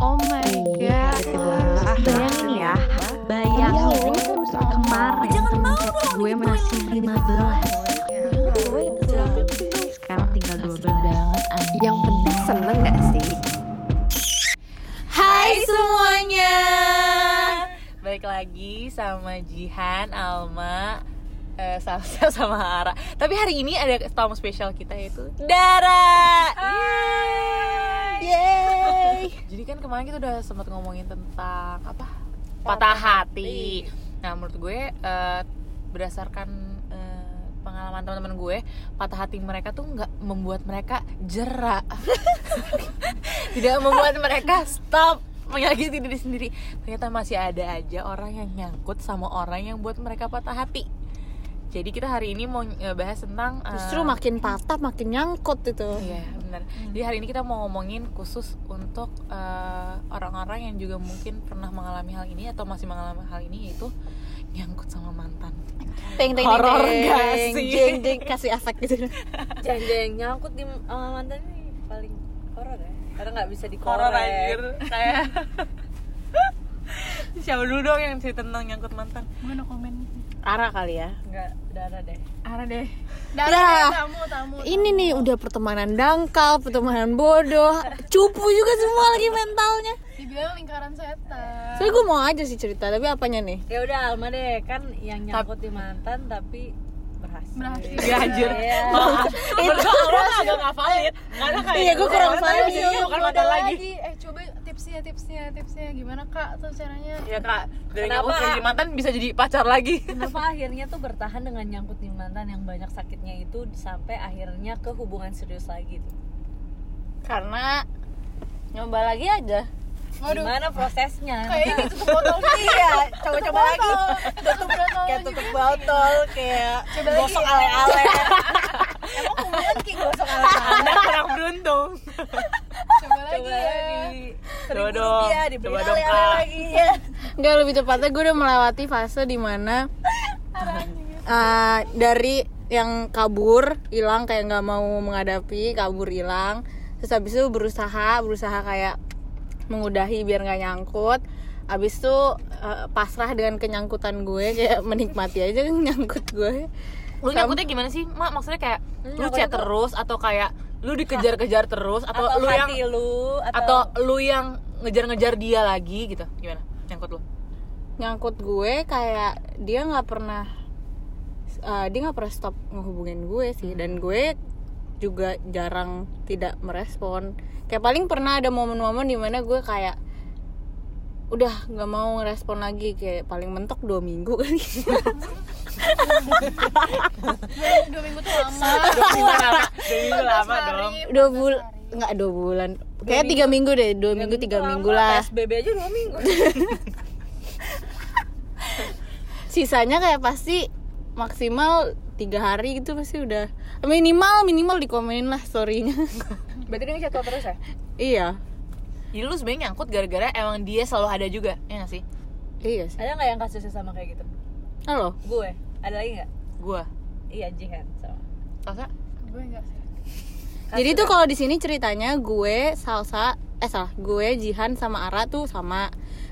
Oh my god. Bayangin ya, bayangin kemarin temen chat gue masih 15 Sekarang tinggal 12 banget anjing. Yang penting seneng gak sih? Hai semuanya. Balik lagi sama Jihan, Alma eh, Salsa sama Ara. Tapi hari ini ada tamu spesial kita yaitu Dara Yeay. Jadi kan kemarin kita udah sempat ngomongin tentang apa? Patah hati. Nah menurut gue eh, berdasarkan eh, pengalaman teman-teman gue patah hati mereka tuh nggak membuat mereka jerak tidak membuat mereka stop menyakiti diri sendiri. Ternyata masih ada aja orang yang nyangkut sama orang yang buat mereka patah hati. Jadi kita hari ini mau eh, bahas tentang Justru makin patah makin nyangkut itu. Iya benar. Jadi hari ini kita mau ngomongin khusus untuk eh, orang-orang yang juga mungkin pernah mengalami hal ini atau masih mengalami hal ini yaitu nyangkut sama mantan. Teng teng Horor gak sih? Jeng jeng kasih efek gitu. Jeng-jeng nyangkut di sama mantan ini paling horor ya karena nggak bisa Horor dikorek anjir kayak Siapa dulu dong yang cerita tentang nyangkut mantan? Gue no komen. Ara kali ya. nggak darah deh Ara deh. Ya. Dara tamu tamu. Ini nih udah pertemanan dangkal, pertemanan bodoh, cupu juga semua lagi mentalnya. Dibilang lingkaran setan. Soalnya gue mau aja sih cerita, tapi apanya nih? ya udah Alma deh kan yang nyangkut di mantan tapi berhasil Berhasil. Iya anjir. Iya. Maaf. Gue awal agak nggak valid. Karena kayak Iya, gua kurang valid sih. bukan Ada mantan lagi. lagi. Eh coba tipsnya tipsnya tipsnya gimana kak tuh caranya? Ya kak, dari Kenapa? nyangkut jadi mantan bisa jadi pacar lagi. kenapa akhirnya tuh bertahan dengan nyangkut di mantan yang banyak sakitnya itu sampai akhirnya ke hubungan serius lagi tuh Karena nyoba lagi aja. Waduh. gimana prosesnya Kayak tutup botol iya coba-coba lagi Tutup botol. kayak tutup botol kayak gosok ale-ale emang hubungan kayak gosok Anda kurang beruntung. Coba lagi coba ya. di Coba dong. dibeli Coba dong, Kak. lagi ya Enggak lebih tepatnya gue udah melewati fase di mana uh, dari yang kabur hilang kayak nggak mau menghadapi kabur hilang terus habis itu berusaha berusaha kayak mengudahi biar nggak nyangkut habis itu uh, pasrah dengan kenyangkutan gue kayak menikmati aja nyangkut gue Lu nyangkutnya gimana sih? Mak maksudnya kayak lu chat terus atau kayak lu dikejar-kejar terus atau, atau, lu yang lu atau lu yang ngejar-ngejar dia lagi gitu. Gimana? Nyangkut lu. nyangkut gue kayak dia nggak pernah uh, dia nggak pernah stop ngehubungin gue sih dan gue juga jarang tidak merespon kayak paling pernah ada momen-momen di mana gue kayak udah nggak mau ngerespon lagi kayak paling mentok dua minggu kali. Dua minggu tuh lama. Dua minggu lama, dua minggu lama dong. dua bulan nggak dua bulan. Kayak tiga minggu deh dua minggu tiga minggu lah. PSBB aja dua minggu. Sisanya kayak pasti maksimal tiga hari gitu pasti udah. Minimal minimal dikomenin lah storynya berarti dia ngechat lo terus ya? Iya Jadi lu sebenarnya nyangkut gara-gara emang dia selalu ada juga, ya gak sih? iya sih ada nggak yang kasusnya sama kayak gitu halo gue ada lagi nggak Gua. iya Jihan sama Salsa? Gue enggak sih. Jadi tuh kalau di sini ceritanya gue salsa eh salah gue Jihan sama Ara tuh sama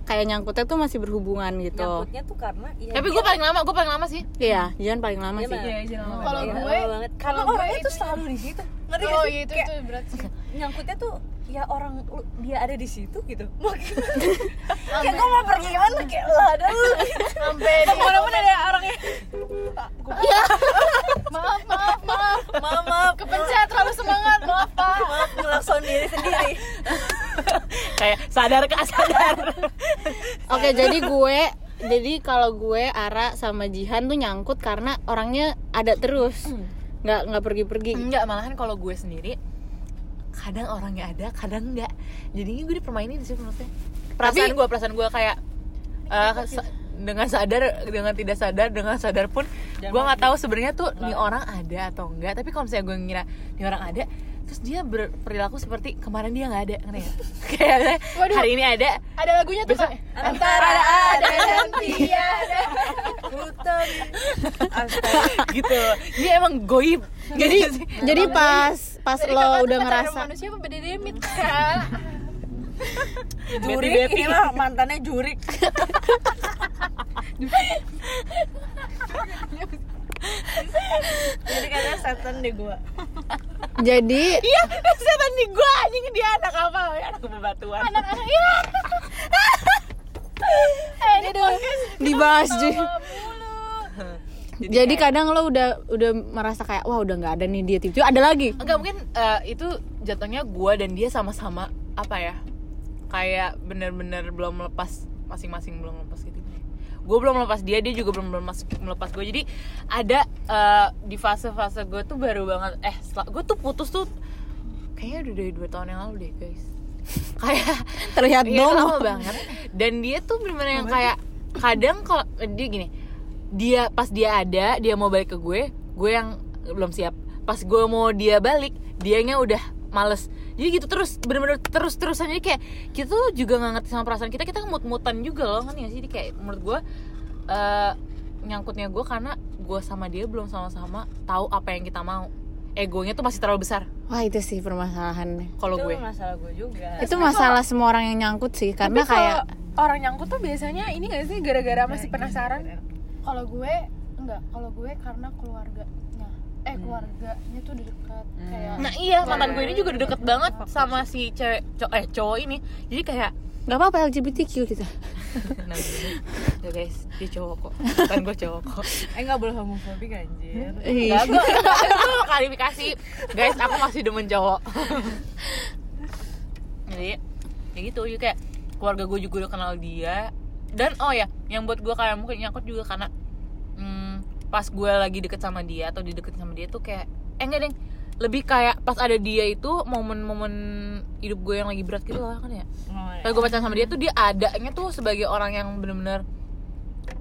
kayak nyangkutnya tuh masih berhubungan gitu. nyangkutnya tuh karena ya Tapi gue paling lama, gue paling lama sih. Iya, Jihan paling lama Iya, sih. Iya. Iya, Kalau iya, gue- kalau gue orangnya tuh itu- selalu di situ. Ngerti Oh iya itu Kayak itu berat sih. nyangkutnya tuh ya orang dia ada di situ gitu. Kayak gue mau pergi gimana kayak lo ada. Lu Sampai di ke mana-mana ada orangnya maaf maaf maaf. Maaf maaf. Kepencet terlalu semangat. Maaf pak. Maaf ngelakson diri sendiri Kayak sadar kak, sadar. Oke, jadi gue jadi kalau gue Ara sama Jihan tuh nyangkut karena orangnya ada terus. nggak nggak pergi-pergi. Enggak, malahan kalau gue sendiri kadang orangnya ada, kadang enggak. Jadinya gue dipermainin sih menurutnya. Perasaan gue, perasaan gue kayak eh, sa- dengan sadar, dengan tidak sadar, dengan sadar pun gue nggak tahu sebenarnya tuh nih orang ada atau enggak. Tapi kalau misalnya gue ngira nih orang ada, terus dia berperilaku seperti kemarin dia nggak ada, ngerti? Kayak Waduh. hari ini ada, ada lagunya tuh Besok- antara ada dan tiada hutan gitu. Dia emang goib. Jadi Gitu jadi pas pas Jadi lo tuh udah ngerasa manusia apa beda demit kak jurik Beti-beti. ini mah mantannya jurik jadi katanya setan deh gua. Jadi iya setan di gua. Anjing dia anak apa? Anak bebatuan. Anak-anak iya. Eh ini podcast dibahas Ji. Jadi jadi kayak- kadang lo udah udah merasa kayak wah udah nggak ada nih dia tiba ada lagi. Enggak mungkin eh, itu jatuhnya gua dan dia sama-sama apa ya kayak bener-bener belum melepas masing-masing belum melepas gitu gue belum melepas dia dia juga belum melepas melepas gue jadi ada eh, di fase-fase gue tuh baru banget. Eh gue tuh putus tuh kayaknya udah dari dua tahun yang lalu deh guys. Kayak terlihat Iya, dong lama banget. Dan dia tuh bener-bener yang kayak kadang kalau dia gini dia pas dia ada dia mau balik ke gue gue yang belum siap. Pas gue mau dia balik dianya udah males. Jadi gitu terus bener-bener terus terusan jadi kayak kita tuh juga nggak ngerti sama perasaan kita kita mut-mutan juga loh kan ya sih? Jadi kayak menurut gue eh, nyangkutnya gue karena gue sama dia belum sama-sama tahu apa yang kita mau. Egonya tuh masih terlalu besar. Wah itu sih permasalahannya kalau itu gue. masalah gue juga. Itu masalah semua orang yang nyangkut sih karena kayak orang nyangkut tuh biasanya ini gak sih gara-gara masih penasaran? kalau gue enggak kalau gue karena keluarganya. Eh keluarganya tuh dekat kayak Nah iya mantan gue ini juga udah deket banget sama si cewek co- eh cowok ini. Jadi kayak nggak apa-apa LGBTQ kita. Nah, ya guys dia cowok kok. Kan gue cowok kok. Eh nggak boleh homofobik anjir. Ih. Enggak, gue itu klarifikasi. Guys aku masih demen cowok. Jadi ya gitu. Jadi kayak keluarga gue juga udah kenal dia. Dan oh ya yang buat gue kayak mungkin nyangkut juga karena hmm, pas gue lagi deket sama dia atau dideketin sama dia tuh kayak eh enggak deng lebih kayak pas ada dia itu momen-momen hidup gue yang lagi berat gitu lah kan ya Oh, Pas gue pacaran sama dia tuh dia adanya tuh sebagai orang yang bener-bener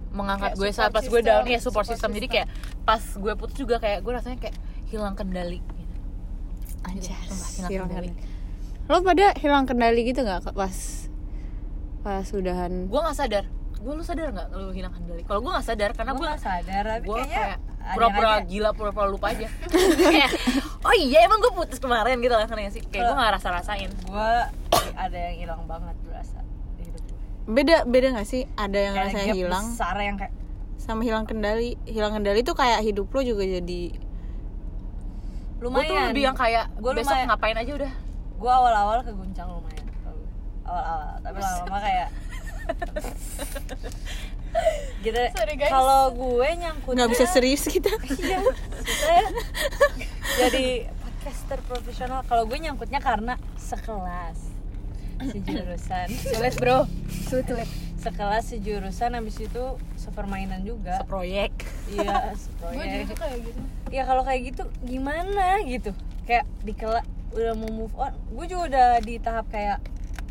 mengangkat Kayak gue saat pas gue system, down ya support, support system. jadi kayak pas gue putus juga kayak gue rasanya kayak hilang kendali gitu. Anjas, Sumpah, hilang hilang kendali. kendali. lo pada hilang kendali gitu nggak pas pas sudahan gue nggak sadar gue lu sadar nggak lu hilang kendali kalau gue nggak sadar karena gue gue nggak sadar tapi gue kayaknya kayak pura-pura gila pura-pura lupa aja. Kayak oh iya emang gue putus kemarin gitu kan sih? Kayak gue nggak rasa rasain gue ada yang hilang banget berasa gue beda beda nggak sih? Ada yang Kayak rasanya gap hilang besar yang kayak sama hilang kendali hilang kendali tuh kayak hidup lo juga jadi gue lumayan. tuh lebih yang kayak Gua besok lumayan. ngapain aja udah. Gue awal-awal keguncang lumayan gue. awal-awal tapi lama-lama kayak gitu Sorry, guys. kalau gue nyangkutnya nggak bisa serius kita. Iya ya. Jadi podcaster profesional. Kalau gue nyangkutnya karena sekelas sejurusan. Sulit bro. Sulit sekelas sejurusan habis itu sepermainan juga. Seproyek. Iya gue seproyek juga kayak gitu. Ya kalau kayak gitu gimana gitu? Kayak di kela udah mau move on. Gue juga udah di tahap kayak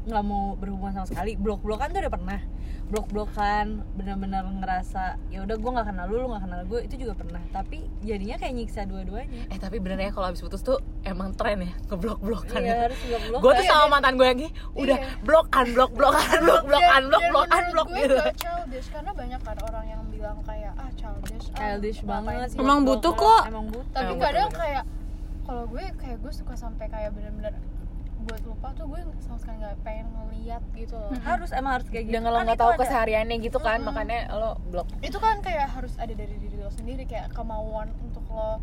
nggak mau berhubungan sama sekali. Blok blokan tuh udah pernah. Blok blokan bener-bener ngerasa ya udah gue nggak kenal lu lu nggak kenal gue itu juga pernah. Tapi jadinya kayak nyiksa dua-duanya. Eh tapi bener ya kalau habis putus tuh emang tren ya ngeblok-blokan iya harus blok blok Gue tuh sama mantan gue lagi udah Iya. blok unblock blok unblock blok Dan- unblock dan blok menurut unblock gue gitu. childish karena banyak kan orang yang bilang kayak ah childish ah, childish banget sih? Emang butuh kok. emang butuh. Tapi kadang kayak kalau gue kayak gue suka sampai kayak bener-bener buat lupa tuh gue sama sekali nggak pengen ngeliat gitu loh. Harus emang harus kayak gitu. Dan kalau Kan nggak tahu ada- kesehariannya gitu kan makanya lo blok. itu kan kayak harus ada dari diri lo sendiri kayak kemauan untuk lo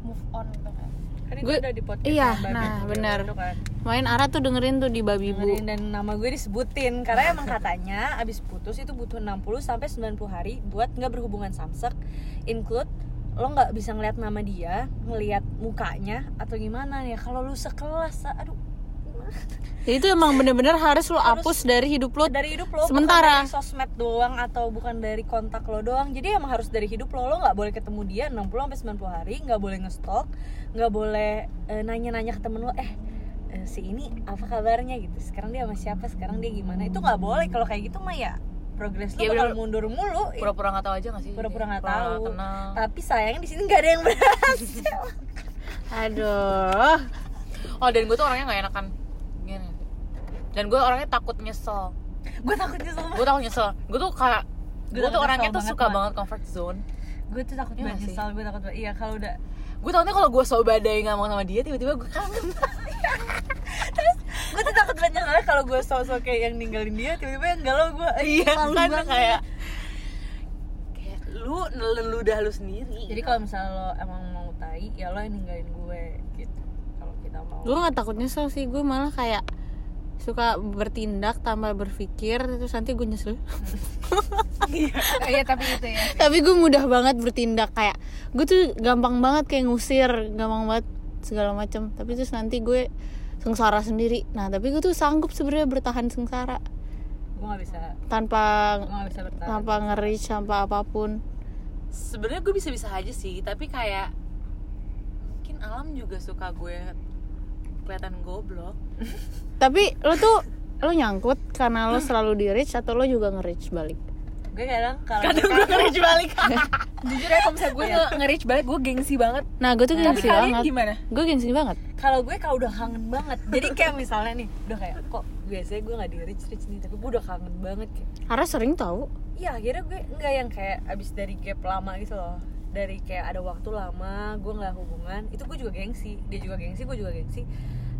move on gitu kan. Kan itu Gue- udah di podcast iya, nah, benar. itu kan. main Ara tuh dengerin tuh di babi bu. Dan nama gue disebutin karena emang katanya abis putus itu butuh 60 sampai 90 hari buat nggak berhubungan samsek include lo nggak bisa ngeliat nama dia ngeliat mukanya atau gimana ya. Kalau lu sekelas aduh jadi itu emang bener-bener harus lo Harus- hapus dari hidup lo dari hidup lo Sementara. bukan dari sosmed doang atau bukan dari kontak lo doang jadi emang harus dari hidup lo lo nggak boleh ketemu dia 60 sampai 90 hari nggak boleh ngestalk nggak boleh eh, nanya-nanya ke temen lo eh eh, si ini apa kabarnya gitu sekarang dia sama siapa sekarang dia gimana itu nggak boleh kalau kayak gitu mah ya progres lo Iya, bakal bener. mundur mulu Pura-pura nggak tahu aja nggak sih? Pura-pura nggak tahu. kenal. tapi sayangnya di sini nggak ada yang berhasil aduh Oh dan gue tuh orangnya nggak enakan. Dan gue orangnya takut nyesel. gue takutnya sama Gue takut nyesel. Gue tuh kayak Gue tuh takut orangnya nyesel tuh banget, suka banget comfort zone. gue tuh takut Iya banget sih? nyesal gue takut banget iya kalau udah Gue taunya kalau gue so badai nggak mau sama dia tiba-tiba gue kangen. gue tuh takut banget soalnya kalau gue sosok kayak yang ninggalin dia tiba-tiba yang galau gue iya kan kayak kayak lu nelen ludah lu sendiri jadi kalau misalnya lo emang mau tai ya lo yang ninggalin gue gitu kalau kita mau gue nggak takut nyesel sih gue malah kayak suka bertindak tanpa berpikir terus nanti gue nyesel. Iya. Tapi itu ya. Tapi gue mudah banget bertindak kayak gue tuh gampang banget kayak ngusir gampang banget segala macam tapi terus nanti gue sengsara sendiri. Nah tapi gue tuh sanggup sebenarnya bertahan sengsara. Gue nggak bisa. Tanpa gue nggak bisa bertahan. tanpa nge-reach tanpa apa pun. Sebenarnya gue bisa bisa aja sih tapi kayak mungkin alam juga suka gue kelihatan goblok. Tapi lo tuh lo nyangkut karena lo selalu di reach atau lo juga nge-reach balik? Gue kadang kalau kadang gue nge balik. Jujur ya kalau misalnya gue nge- nge-reach balik gue gengsi banget. Nah gue tuh tapi gengsi kalian banget. gimana? Gue gengsi banget. Kalau gue kalau udah kangen banget. Jadi kayak misalnya nih udah kayak kok biasanya gue nggak di reach reach nih tapi gue udah kangen banget kayak. Karena sering tahu iya akhirnya gue nggak yang kayak abis dari gap lama gitu loh dari kayak ada waktu lama gue nggak hubungan itu gue juga gengsi dia juga gengsi gue juga gengsi.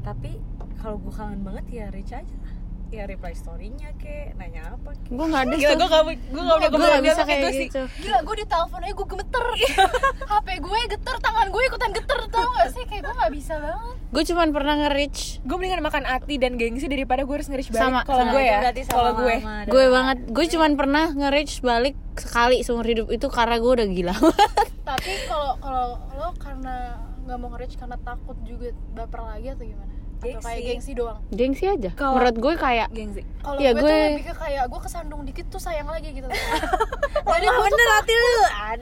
Tapi kalau gue kangen banget ya reach aja lah ya reply storynya kek nanya apa kek. gue nggak ada gila gue gak gue gak udah gue nggak bisa kayak gitu. Gila gue di telepon aja gue gemeter. HP gue geter tangan gue ikutan geter tau gak sih? Kayak gue gak bisa banget. Gue cuman pernah nge-reach. Gue mendingan makan ati dan gengsi daripada gue harus nge-reach balik Sama, kalau gue ya kalau gue gue banget. gue cuman pernah nge-reach balik sekali seumur hidup itu karena gue udah gila tapi kalau kalau lo karena nggak mau nge-reach karena takut juga baper lagi atau gimana atau kayak Gengsi. gengsi doang? Gengsi aja. Kalau- menurut gue kayak gengsi. Kalau Iya, gue, tuh gue- lebih ke kayak gue kesandung dikit tuh sayang lagi gitu jadi bener hati lu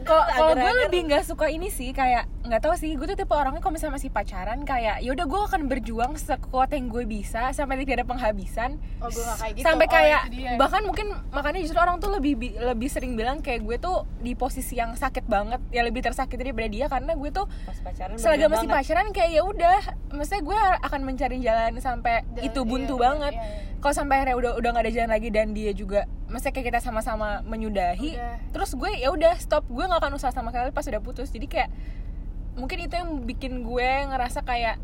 kalau kalau gue lebih nggak suka ini sih kayak nggak tahu sih gue tuh tipe orangnya kalau misalnya masih pacaran kayak ya udah gue akan berjuang sekuat yang gue bisa sampai tidak ada penghabisan oh gue gak kayak gitu sampai Oh, kayak dia. bahkan mungkin makanya justru orang tuh lebih bi- lebih sering bilang kayak gue tuh di posisi yang sakit banget ya lebih tersakiti daripada dia karena gue tuh pas pacaran selagi masih banget. pacaran kayak ya udah maksudnya gue akan mencari jalan sampai Dan- itu buntu iya, banget iya, iya. kalau sampai akhirnya udah udah nggak ada jalan lagi dan dia juga maksudnya kayak kita sama-sama menyudahi Udah. terus gue ya udah stop. Gue nggak akan usaha sama sekali pas udah putus. Jadi kayak mungkin itu yang bikin gue ngerasa kayak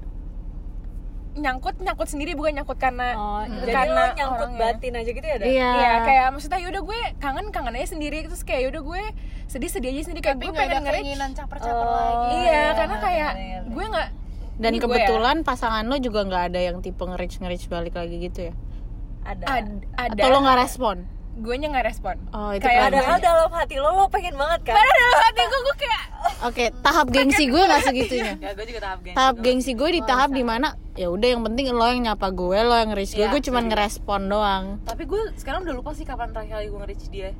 nyangkut nyangkut sendiri bukan nyangkut karena oh jadi karena lo nyangkut orangnya. batin aja gitu ya iya. Iya, kayak maksudnya yaudah gue kangen kangen aja sendiri. Terus kayak yaudah gue sedih sedih aja sendiri. Kayak tapi gue pengen nge-reach. keinginan caper-caper Oh, lagi. Iya iya, karena kayak iya, iya. gue nggak dan ini ya. kebetulan pasangan lo juga nggak ada yang tipe nge-reach nge-reach balik lagi gitu ya? Ada. Ad- ada. Atau lo nggak respon gue nya nggak respon. Oh itu Kayak ada- padahal dalam hati lo lo pengen banget kan? Dalam hati gue gue kayak oke tahap gengsi gue nggak segitunya. Ya gue juga tahap gengsi tahap Gua- gengsi gue di tahap di mana ya udah yang penting lo yang nyapa gue lo yang nge-reach gue. Iya, gue cuman ngerespon doang. Tapi gue sekarang udah lupa sih kapan terakhir kali gue nge-reach dia.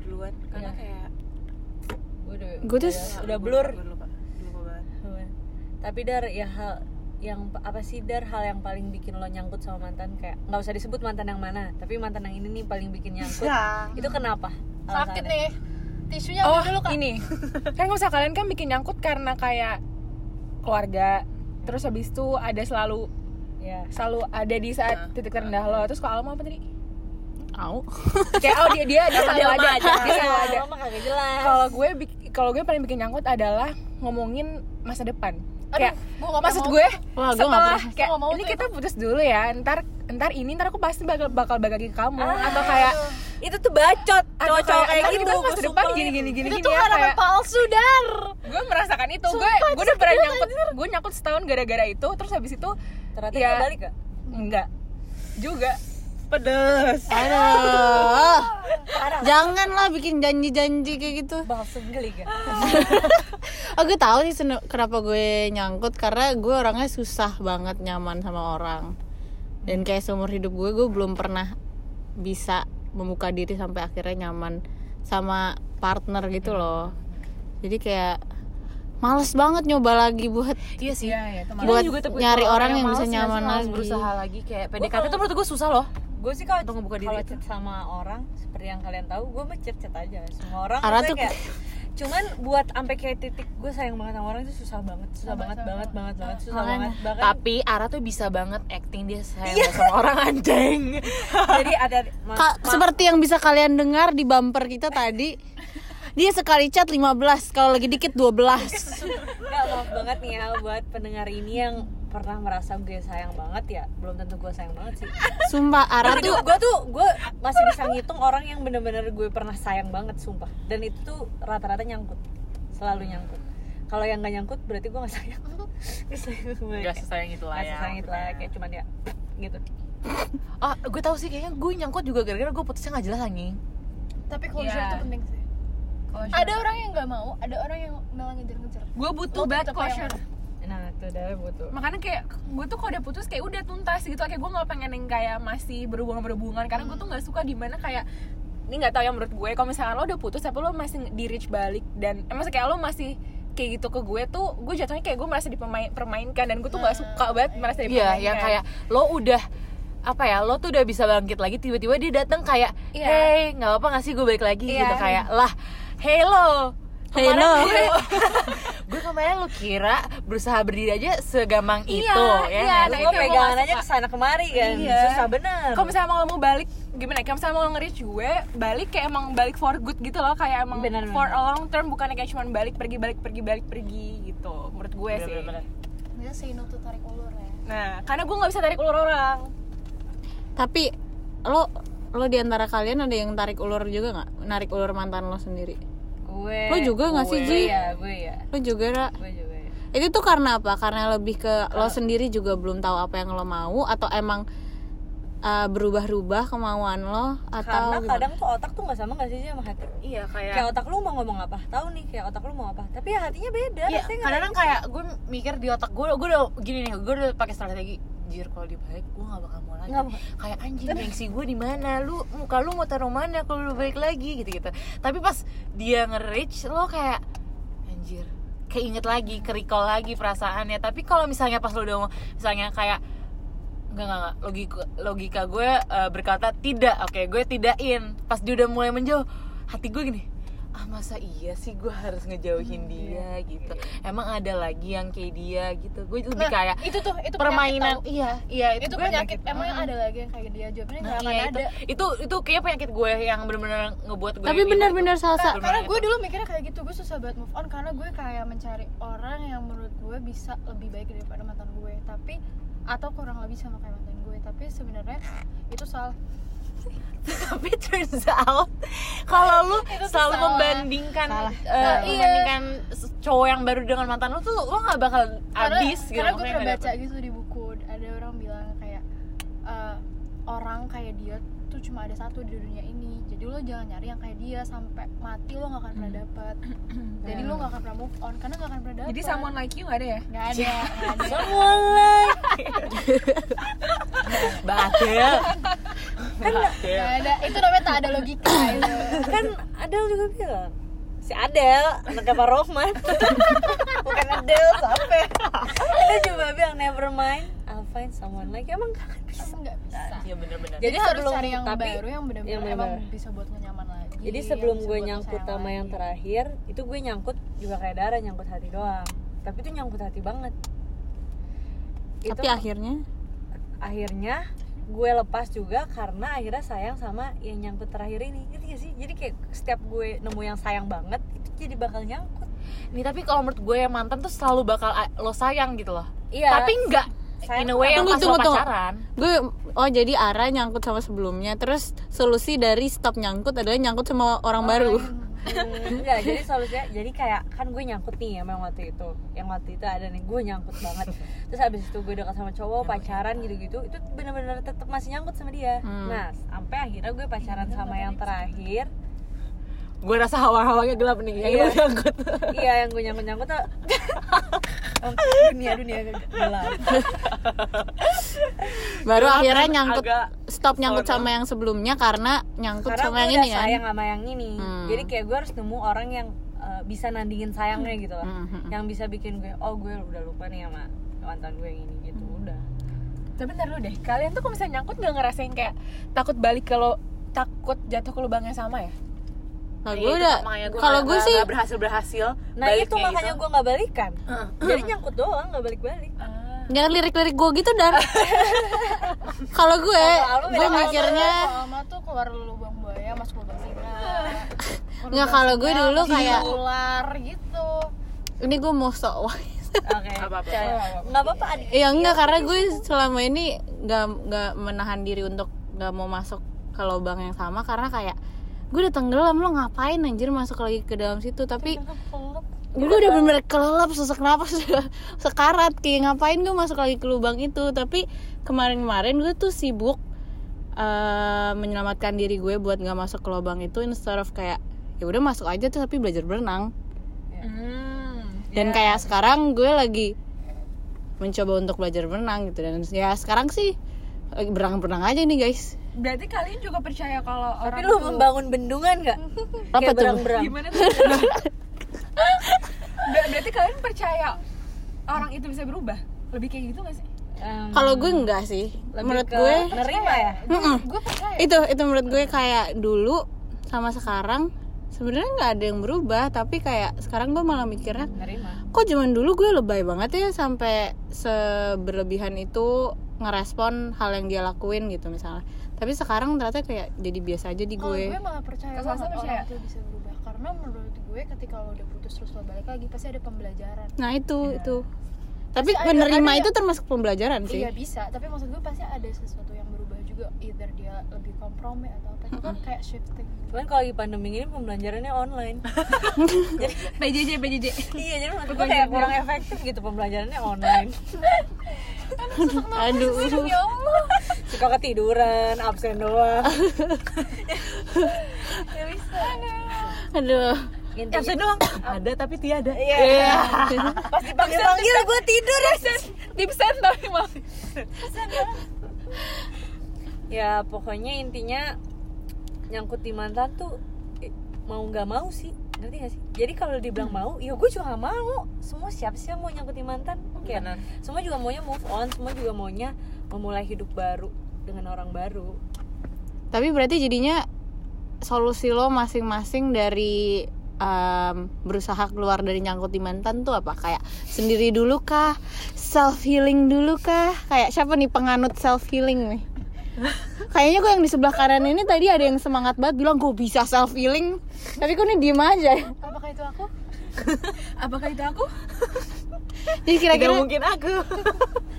Duluan. Karena kayak udah gue tuh udah blur. gue lupa Gue lupa banget. Tapi dar ya hal yang apa sih dar hal yang paling bikin lo nyangkut sama mantan? Kayak nggak usah disebut mantan yang mana tapi mantan yang ini nih paling bikin nyangkut. Itu kenapa? Sakit nih tisunya oh dulu kak. ini. Kan kalau misalnya kalian kan bikin nyangkut karena kayak keluarga. Terus habis itu ada selalu ya selalu ada di saat titik terendah lo. Terus kalau mau apa tadi? Au. kayak oh dia dia dia selalu ada. dia selalu ada. Kalau gue kalau gue paling bikin nyangkut adalah ngomongin masa depan kayak gue gak maksud gue Wah, setelah kayak Gua mau ini tuh kita putus dulu ya ntar ntar ini ntar aku pasti bakal bakal lagi ke kamu. Atau kayak itu tuh bacot cowok-cowok kayak "Ntar gitu kita masa depan gini gini gini itu gini tuh ya kayak palsu dar. Gue merasakan itu gue gue udah pernah nyangkut gue nyangkut setahun gara-gara itu terus habis itu ternyata Ya. balik gak? enggak juga pedes Aduh. Janganlah bikin janji-janji kayak gitu. balsem geli gak? Oh, gue tahu sih kenapa gue nyangkut karena gue orangnya susah banget nyaman sama orang. Dan kayak seumur hidup gue gue belum pernah bisa membuka diri sampai akhirnya nyaman sama partner gitu loh. Jadi kayak males banget nyoba lagi buat iya sih Iya, iya, teman. buat juga nyari orang orang yang yang bisa nyaman harus lagi. berusaha lagi kayak PDKT tuh menurut gue susah loh gue sih kalau ngebuka diri kalau chat sama orang seperti yang kalian tahu gue mah chat chat aja. Semua orang Ara tuh- kayak cuman buat sampai kayak titik gue sayang banget sama orang itu susah banget susah banget banget banget banget susah banget. Bahkan tapi Ara tuh bisa banget acting dia sayang banget sama orang anjing. Jadi ada seperti yang bisa kalian dengar di bumper kita tadi dia sekali chat 15 kalau lagi dikit 12 Nggak, maaf banget nih ya buat pendengar ini yang pernah merasa gue sayang banget ya. Belum tentu gue sayang banget sih. Sumpah Ara tuh gue tuh gue masih bisa ngitung orang yang bener-bener gue pernah sayang banget sumpah. Dan itu tuh rata-rata nyangkut. Selalu nyangkut. Kalau yang nggak nyangkut berarti gue nggak sayang. Nggak sayang. Gak sesayang itu lah ya sesayang itu lah kayak cuman ya gitu. Ah, gue tahu sih kayaknya gue nyangkut juga gara-gara gue putusnya nggak jelas anjing. Tapi closure Iya. itu penting sih ada orang yang nggak mau ada orang yang malah ngejar-ngejar. Gue butuh banget closure nah itu udah butuh. Makanya kayak gue tuh kalau udah putus kayak udah tuntas gitu. Kayak gue nggak pengen yang kayak masih berhubungan berhubungan karena gue tuh nggak suka di mana kayak ini nggak tahu ya menurut gue. Kalau misalnya lo udah putus tapi lo masih di reach balik dan eh, maksudnya kayak lo masih kayak gitu ke gue tuh gue jatuhnya kayak gue merasa dipermainkan dan gue tuh nggak suka banget merasa Iya, dipermainkan. yang kayak lo udah apa ya lo tuh udah bisa bangkit lagi tiba-tiba dia datang kayak Iya. hey nggak apa nggak sih gue balik lagi Iya. gitu. Kayak lah hey lo Kemarin Hello. gue, kemarin lo kira berusaha berdiri aja segampang Iya, itu ya iya, nah sih? gue pegangan aja suka. ke sana kemari kan Iya. susah bener kalau misalnya mau mau balik gimana ya? Kalau misalnya mau nge-reach gue balik kayak emang balik for good gitu loh kayak emang Bener, for bener. a long term bukannya kayak cuma balik pergi balik pergi balik pergi gitu menurut gue sih Bener-bener. dia say no to tarik ulur ya nah karena gue nggak bisa tarik ulur orang tapi lo lo di antara kalian ada yang tarik ulur juga nggak narik ulur mantan lo sendiri gue Lo juga nggak sih, gue Ji? ya gue ya. Lo juga Ra? gue juga ya. Itu tuh karena apa? Karena lebih ke lo sendiri juga belum tahu apa yang lo mau atau emang uh, berubah-ubah kemauan lo atau karena gimana? kadang tuh otak tuh nggak sama nggak sih Ji, sama hati? Iya kayak kayak otak lu mau ngomong apa? Tahu nih kayak otak lu mau apa. Tapi ya hatinya beda Iya, rasanya nggak? kadang-kadang kayak gue mikir di otak gue, gue udah gini nih, gue udah pakai strategi jir kalau dibalik gue gak bakal mau lagi kayak anjing gengsi gue di mana lu muka lu mau taruh mana kalau lu balik lagi gitu gitu tapi pas dia nge-reach lo kayak anjir keinget lagi kerikol lagi perasaannya tapi kalau misalnya pas lo udah mau- misalnya kayak Enggak, enggak, enggak. Logika, logika gue eh, berkata tidak. Oke, gue tidakin. Pas dia udah mulai menjauh, hati gue gini, ah masa iya sih gue harus ngejauhin dia gitu. Emang ada lagi yang kayak dia gitu. Gue lebih kayak itu tuh itu permainan. penyakit Iya, iya tau. itu penyakit emang Mm. ada lagi yang kayak dia jawabannya nggak Nah, akan iya, ada itu, itu itu kayak penyakit gue yang bener-bener ngebuat gue tapi benar-benar salah sa- karena gue itu. dulu mikirnya kayak gitu gue susah banget move on karena gue kayak mencari orang yang menurut gue bisa lebih baik daripada mantan gue tapi atau kurang lebih sama kayak mantan gue tapi sebenarnya itu salah tapi turns out kalau lu Itu selalu salah. membandingkan Salah. eh, Salah, iya. membandingkan cowok yang baru dengan mantan lu tuh lo gak bakal karena, habis gitu karena gue pernah nggak baca gitu di buku ada orang bilang kayak eh, orang kayak dia tuh cuma ada satu di dunia ini. Jadi lo jangan nyari yang kayak dia sampai mati lo gak akan pernah dapat jadi lo gak akan pernah move on karena gak akan pernah dapat jadi someone like you gak ada ya? Nggak ada nggak ada. Batil. nggak ada. Itu namanya tak ada logika itu kan Adele juga bilang si Adele anaknya Pak Rohman bukan Adele sampai dia cuma bilang never mind find someone like emang gak bisa nggak bisa Iya bener-bener. jadi, Jadi harus sebelum- cari yang tapi- baru yang benar-benar yang emang benar-benar. bisa buat lo nyaman lagi jadi yang sebelum gue nyangkut sama yang lagi. terakhir itu gue nyangkut juga kayak darah nyangkut hati doang tapi itu nyangkut hati banget itu tapi akhirnya akhirnya gue lepas juga karena akhirnya sayang sama yang nyangkut terakhir ini ngerti gak sih jadi kayak setiap gue nemu yang sayang banget itu jadi bakal nyangkut Nih tapi kalau menurut gue yang mantan tuh selalu bakal ah, lo sayang gitu loh. Iya. Tapi enggak Sayang in a way yang Tunggu, pas tunggu, lo tunggu. pacaran. gue oh jadi Ara nyangkut sama sebelumnya terus solusi dari stop nyangkut adalah nyangkut sama orang baru Hmm, enggak jadi solusinya jadi kayak kan gue nyangkut nih emang waktu itu yang waktu itu ada nih gue nyangkut banget terus habis itu gue dekat sama cowok pacaran gitu-gitu itu bener-bener tetap masih nyangkut sama dia Hmm. nah sampai akhirnya gue pacaran sama yang terakhir Gue rasa hawa-hawanya gelap nih. Yang Iya. lo nyangkut. iya yang gue nyangkut nyangkut tuh dunia dunia gelap. Baru Gelap akhirnya nyangkut agak stop nyangkut sama yang sebelumnya karena nyangkut karena sama yang ini kan? sayang sama yang ini. Hmm. jadi kayak gue harus nemu orang yang uh, bisa nandingin sayangnya gitu lah Hmm, hmm, hmm. yang bisa bikin gue oh gue udah lupa nih sama mantan gue yang ini gitu. Udah. Tapi bentar dulu deh kalian tuh kalau misalnya nyangkut nggak ngerasain kayak takut balik kalau takut jatuh ke lubang yang sama ya Nah, Iya, gue itu udah kalau gue sih berhasil berhasil. nah itu makanya gue nggak balikan. Jadi nyangkut doang nggak balik balik Ah. jangan lirik-lirik gue gitu dan kalau gue gue mikirnya Kalau Alma tuh keluar lubang buaya masuk lubang singa nggak? Kalau gue dulu kayak ular gitu. Ini gue mau sok Oke. Apa-apa. Nggak apa-apa ya enggak karena gue selama ini nggak nggak menahan diri untuk nggak mau masuk ke lubang yang sama karena kayak gue udah tenggelam lo ngapain anjir masuk lagi ke dalam situ? Tapi gue udah bener-bener kelelap sesak napas sekarat. Kayak ngapain gue masuk lagi ke lubang itu? Tapi kemarin-kemarin gue tuh sibuk eh, menyelamatkan diri gue buat nggak masuk ke lubang itu instead of kayak ya udah masuk aja tuh tapi belajar berenang. Hmm. dan kayak sekarang gue lagi mencoba untuk belajar berenang gitu. Dan ya sekarang sih berenang-berenang aja nih guys Berarti kalian juga percaya kalau Tapi orang lu tuh- membangun bendungan nggak? Apa tuh? berang-berang. gimana tuh? Ber- Berarti kalian percaya orang itu bisa berubah? Lebih kayak gitu gak sih? Em, kalau gue enggak sih lebih menurut ke gue nerima ya. Mm-mm. gue percaya itu itu menurut gue kayak dulu sama sekarang sebenarnya nggak ada yang berubah tapi kayak sekarang gue malah mikirnya Nerima. kok zaman dulu gue lebay banget ya sampai seberlebihan itu ngerespon hal yang dia lakuin gitu misalnya tapi sekarang ternyata kayak jadi biasa aja di kalau gue. gue malah percaya Kalau banget percaya. orang itu bisa berubah. Karena menurut gue ketika lo udah putus terus lo balik lagi pasti ada pembelajaran. Nah itu itu. Tapi Pasti ada- menerima ada itu termasuk pembelajaran sih. Iya bisa. Tapi maksud gue pasti ada sesuatu yang berubah juga either dia lebih kompromi atau apa itu kan kayak shifting Cuman kalau lagi pandemi ini pembelajarannya online. PJJ PJJ. iya, jadi menurut gue kayak kurang efektif gitu pembelajarannya online. aduh ya Allah Suka ketiduran, absen doang. aduh Intinya, Absen doang. Ada tapi tiada. Iya. Pas dipanggil-panggil gue tidur ya. Tipsen tapi mau. Ya pokoknya intinya nyangkut di mantan tuh mau nggak mau sih ngerti gak sih? Jadi kalau dibilang mau, ya gue juga gak mau. Semua siapa sih yang mau nyangkut di mantan? Kayak Benar. semua juga maunya move on, semua juga maunya memulai hidup baru dengan orang baru. tapi berarti jadinya solusi lo masing-masing dari em, berusaha keluar dari nyangkut di mantan tuh apa kayak sendiri dulu kah self healing dulu kah kayak siapa nih penganut self healing nih kayaknya gue yang di sebelah kanan ini tadi ada yang semangat banget bilang gue bisa self healing tapi kok ini diem aja apakah itu aku Apakah itu aku? jadi kira-kira mungkin aku.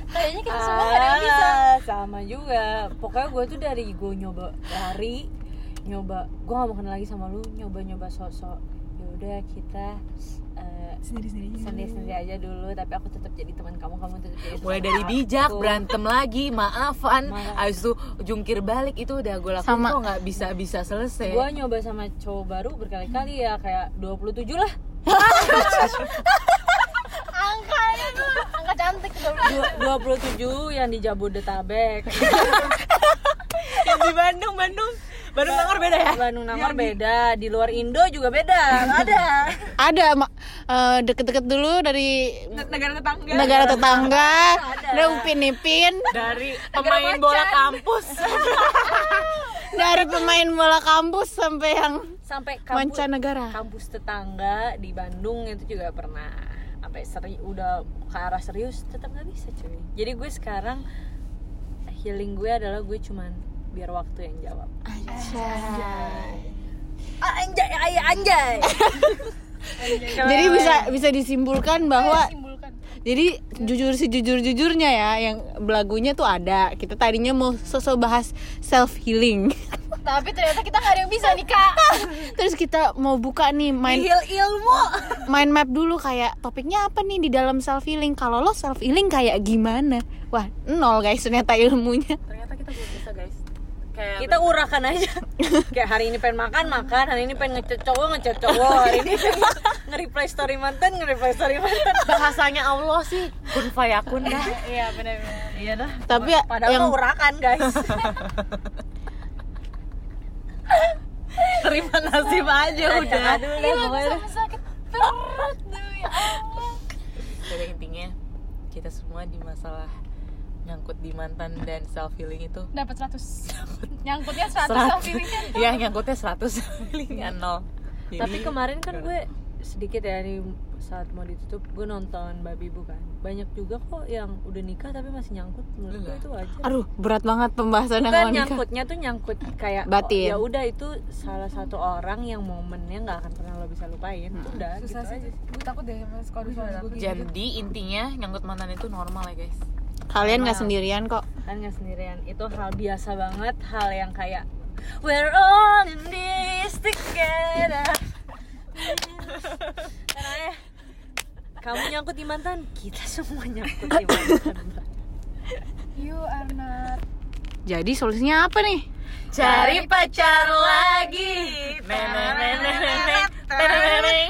kayaknya kita semua ada yang bisa Ah, sama juga. Pokoknya gue tuh dari gue nyoba lari, nyoba gue gak mau kenal lagi sama lu, nyoba-nyoba sosok. Ya udah kita eh, Sendiri-sendiri. sendiri-sendiri aja dulu tapi aku tetap jadi teman kamu kamu tetap jadi Mulai dari aku. bijak, berantem lagi, maafan, Maaf. abis itu jungkir balik itu udah gue lakuin Sama. kok nggak bisa bisa selesai. gue nyoba sama cowok baru berkali-kali ya kayak 27 lah angkanya tuh angka cantik Dua- 27 yang di Jabodetabek yang di Bandung, Bandung, Bandung Nangor beda ya? Bandung Nangor beda. Di luar Indo juga beda. Ada. Ada eh, deket-deket dulu dari Negara tetangga. negara tetangga. Ada. Upin ipin Dari pemain bola kampus. dari pemain bola kampus sampai yang sampai kampus mancanegara. kampus tetangga di Bandung itu juga pernah. Sampai seri udah ke arah serius tetap nggak bisa cuy. Jadi gue sekarang healing gue adalah gue cuman biar waktu yang jawab. Ah, anjay ay, anjay. Jadi bisa bisa disimpulkan bahwa simpulkan jadi jujur sejujur jujurnya ya yang belagunya tuh ada. Kita tadinya mau sosok bahas self healing tapi ternyata kita nggak ada yang bisa nih kak. Terus kita mau buka nih main heal ilmu. mind map dulu kayak topiknya apa nih di dalam self healing kalau lo self healing kayak gimana? Wah nol guys ternyata ilmunya. Ternyata kita belum. Kayak kita urakan aja. Kayak hari ini pengen makan makan. Hari ini pengen ngechat cowok ngechat cowok hari ini nge-reply story mantan nge-reply story mantan. Bahasanya Allah sih kun fayakun dah. iya benar-benar iya dah. Tapi padahal yang mau urakan guys. Terima nasib aja udah. aduh pokoknya. sakit perut ya Allah. Jadi intinya kita semua di masalah nyangkut di mantan dan self healing itu? Dapat 100 nyangkutnya 100 self healingnya Iya nyangkutnya 100 healingnya nol. tapi Jadi, kemarin kan gue sedikit ya di saat mau ditutup gue nonton babi bukan banyak juga kok yang udah nikah tapi masih nyangkut menurut gue Iya. itu wajar. Aduh, berat banget pembahasannya bukan kalau nikah. nyangkutnya tuh nyangkut kayak Batin. ya udah itu salah satu orang yang momennya nggak akan pernah lo bisa lupain. Udah gitu susah sih. aja gue takut deh mas kalau suami gue gitu. Jadi intinya nyangkut mantan itu normal ya guys. Kalian nggak sendirian kok. kan nggak sendirian itu hal biasa banget hal yang kayak we're all in this together Karena ya, kamu nyangkut di mantan kita semua nyangkut di mantan you are not Jadi solusinya apa nih? Cari pacar lagi. Neneng neneng neneng neneng.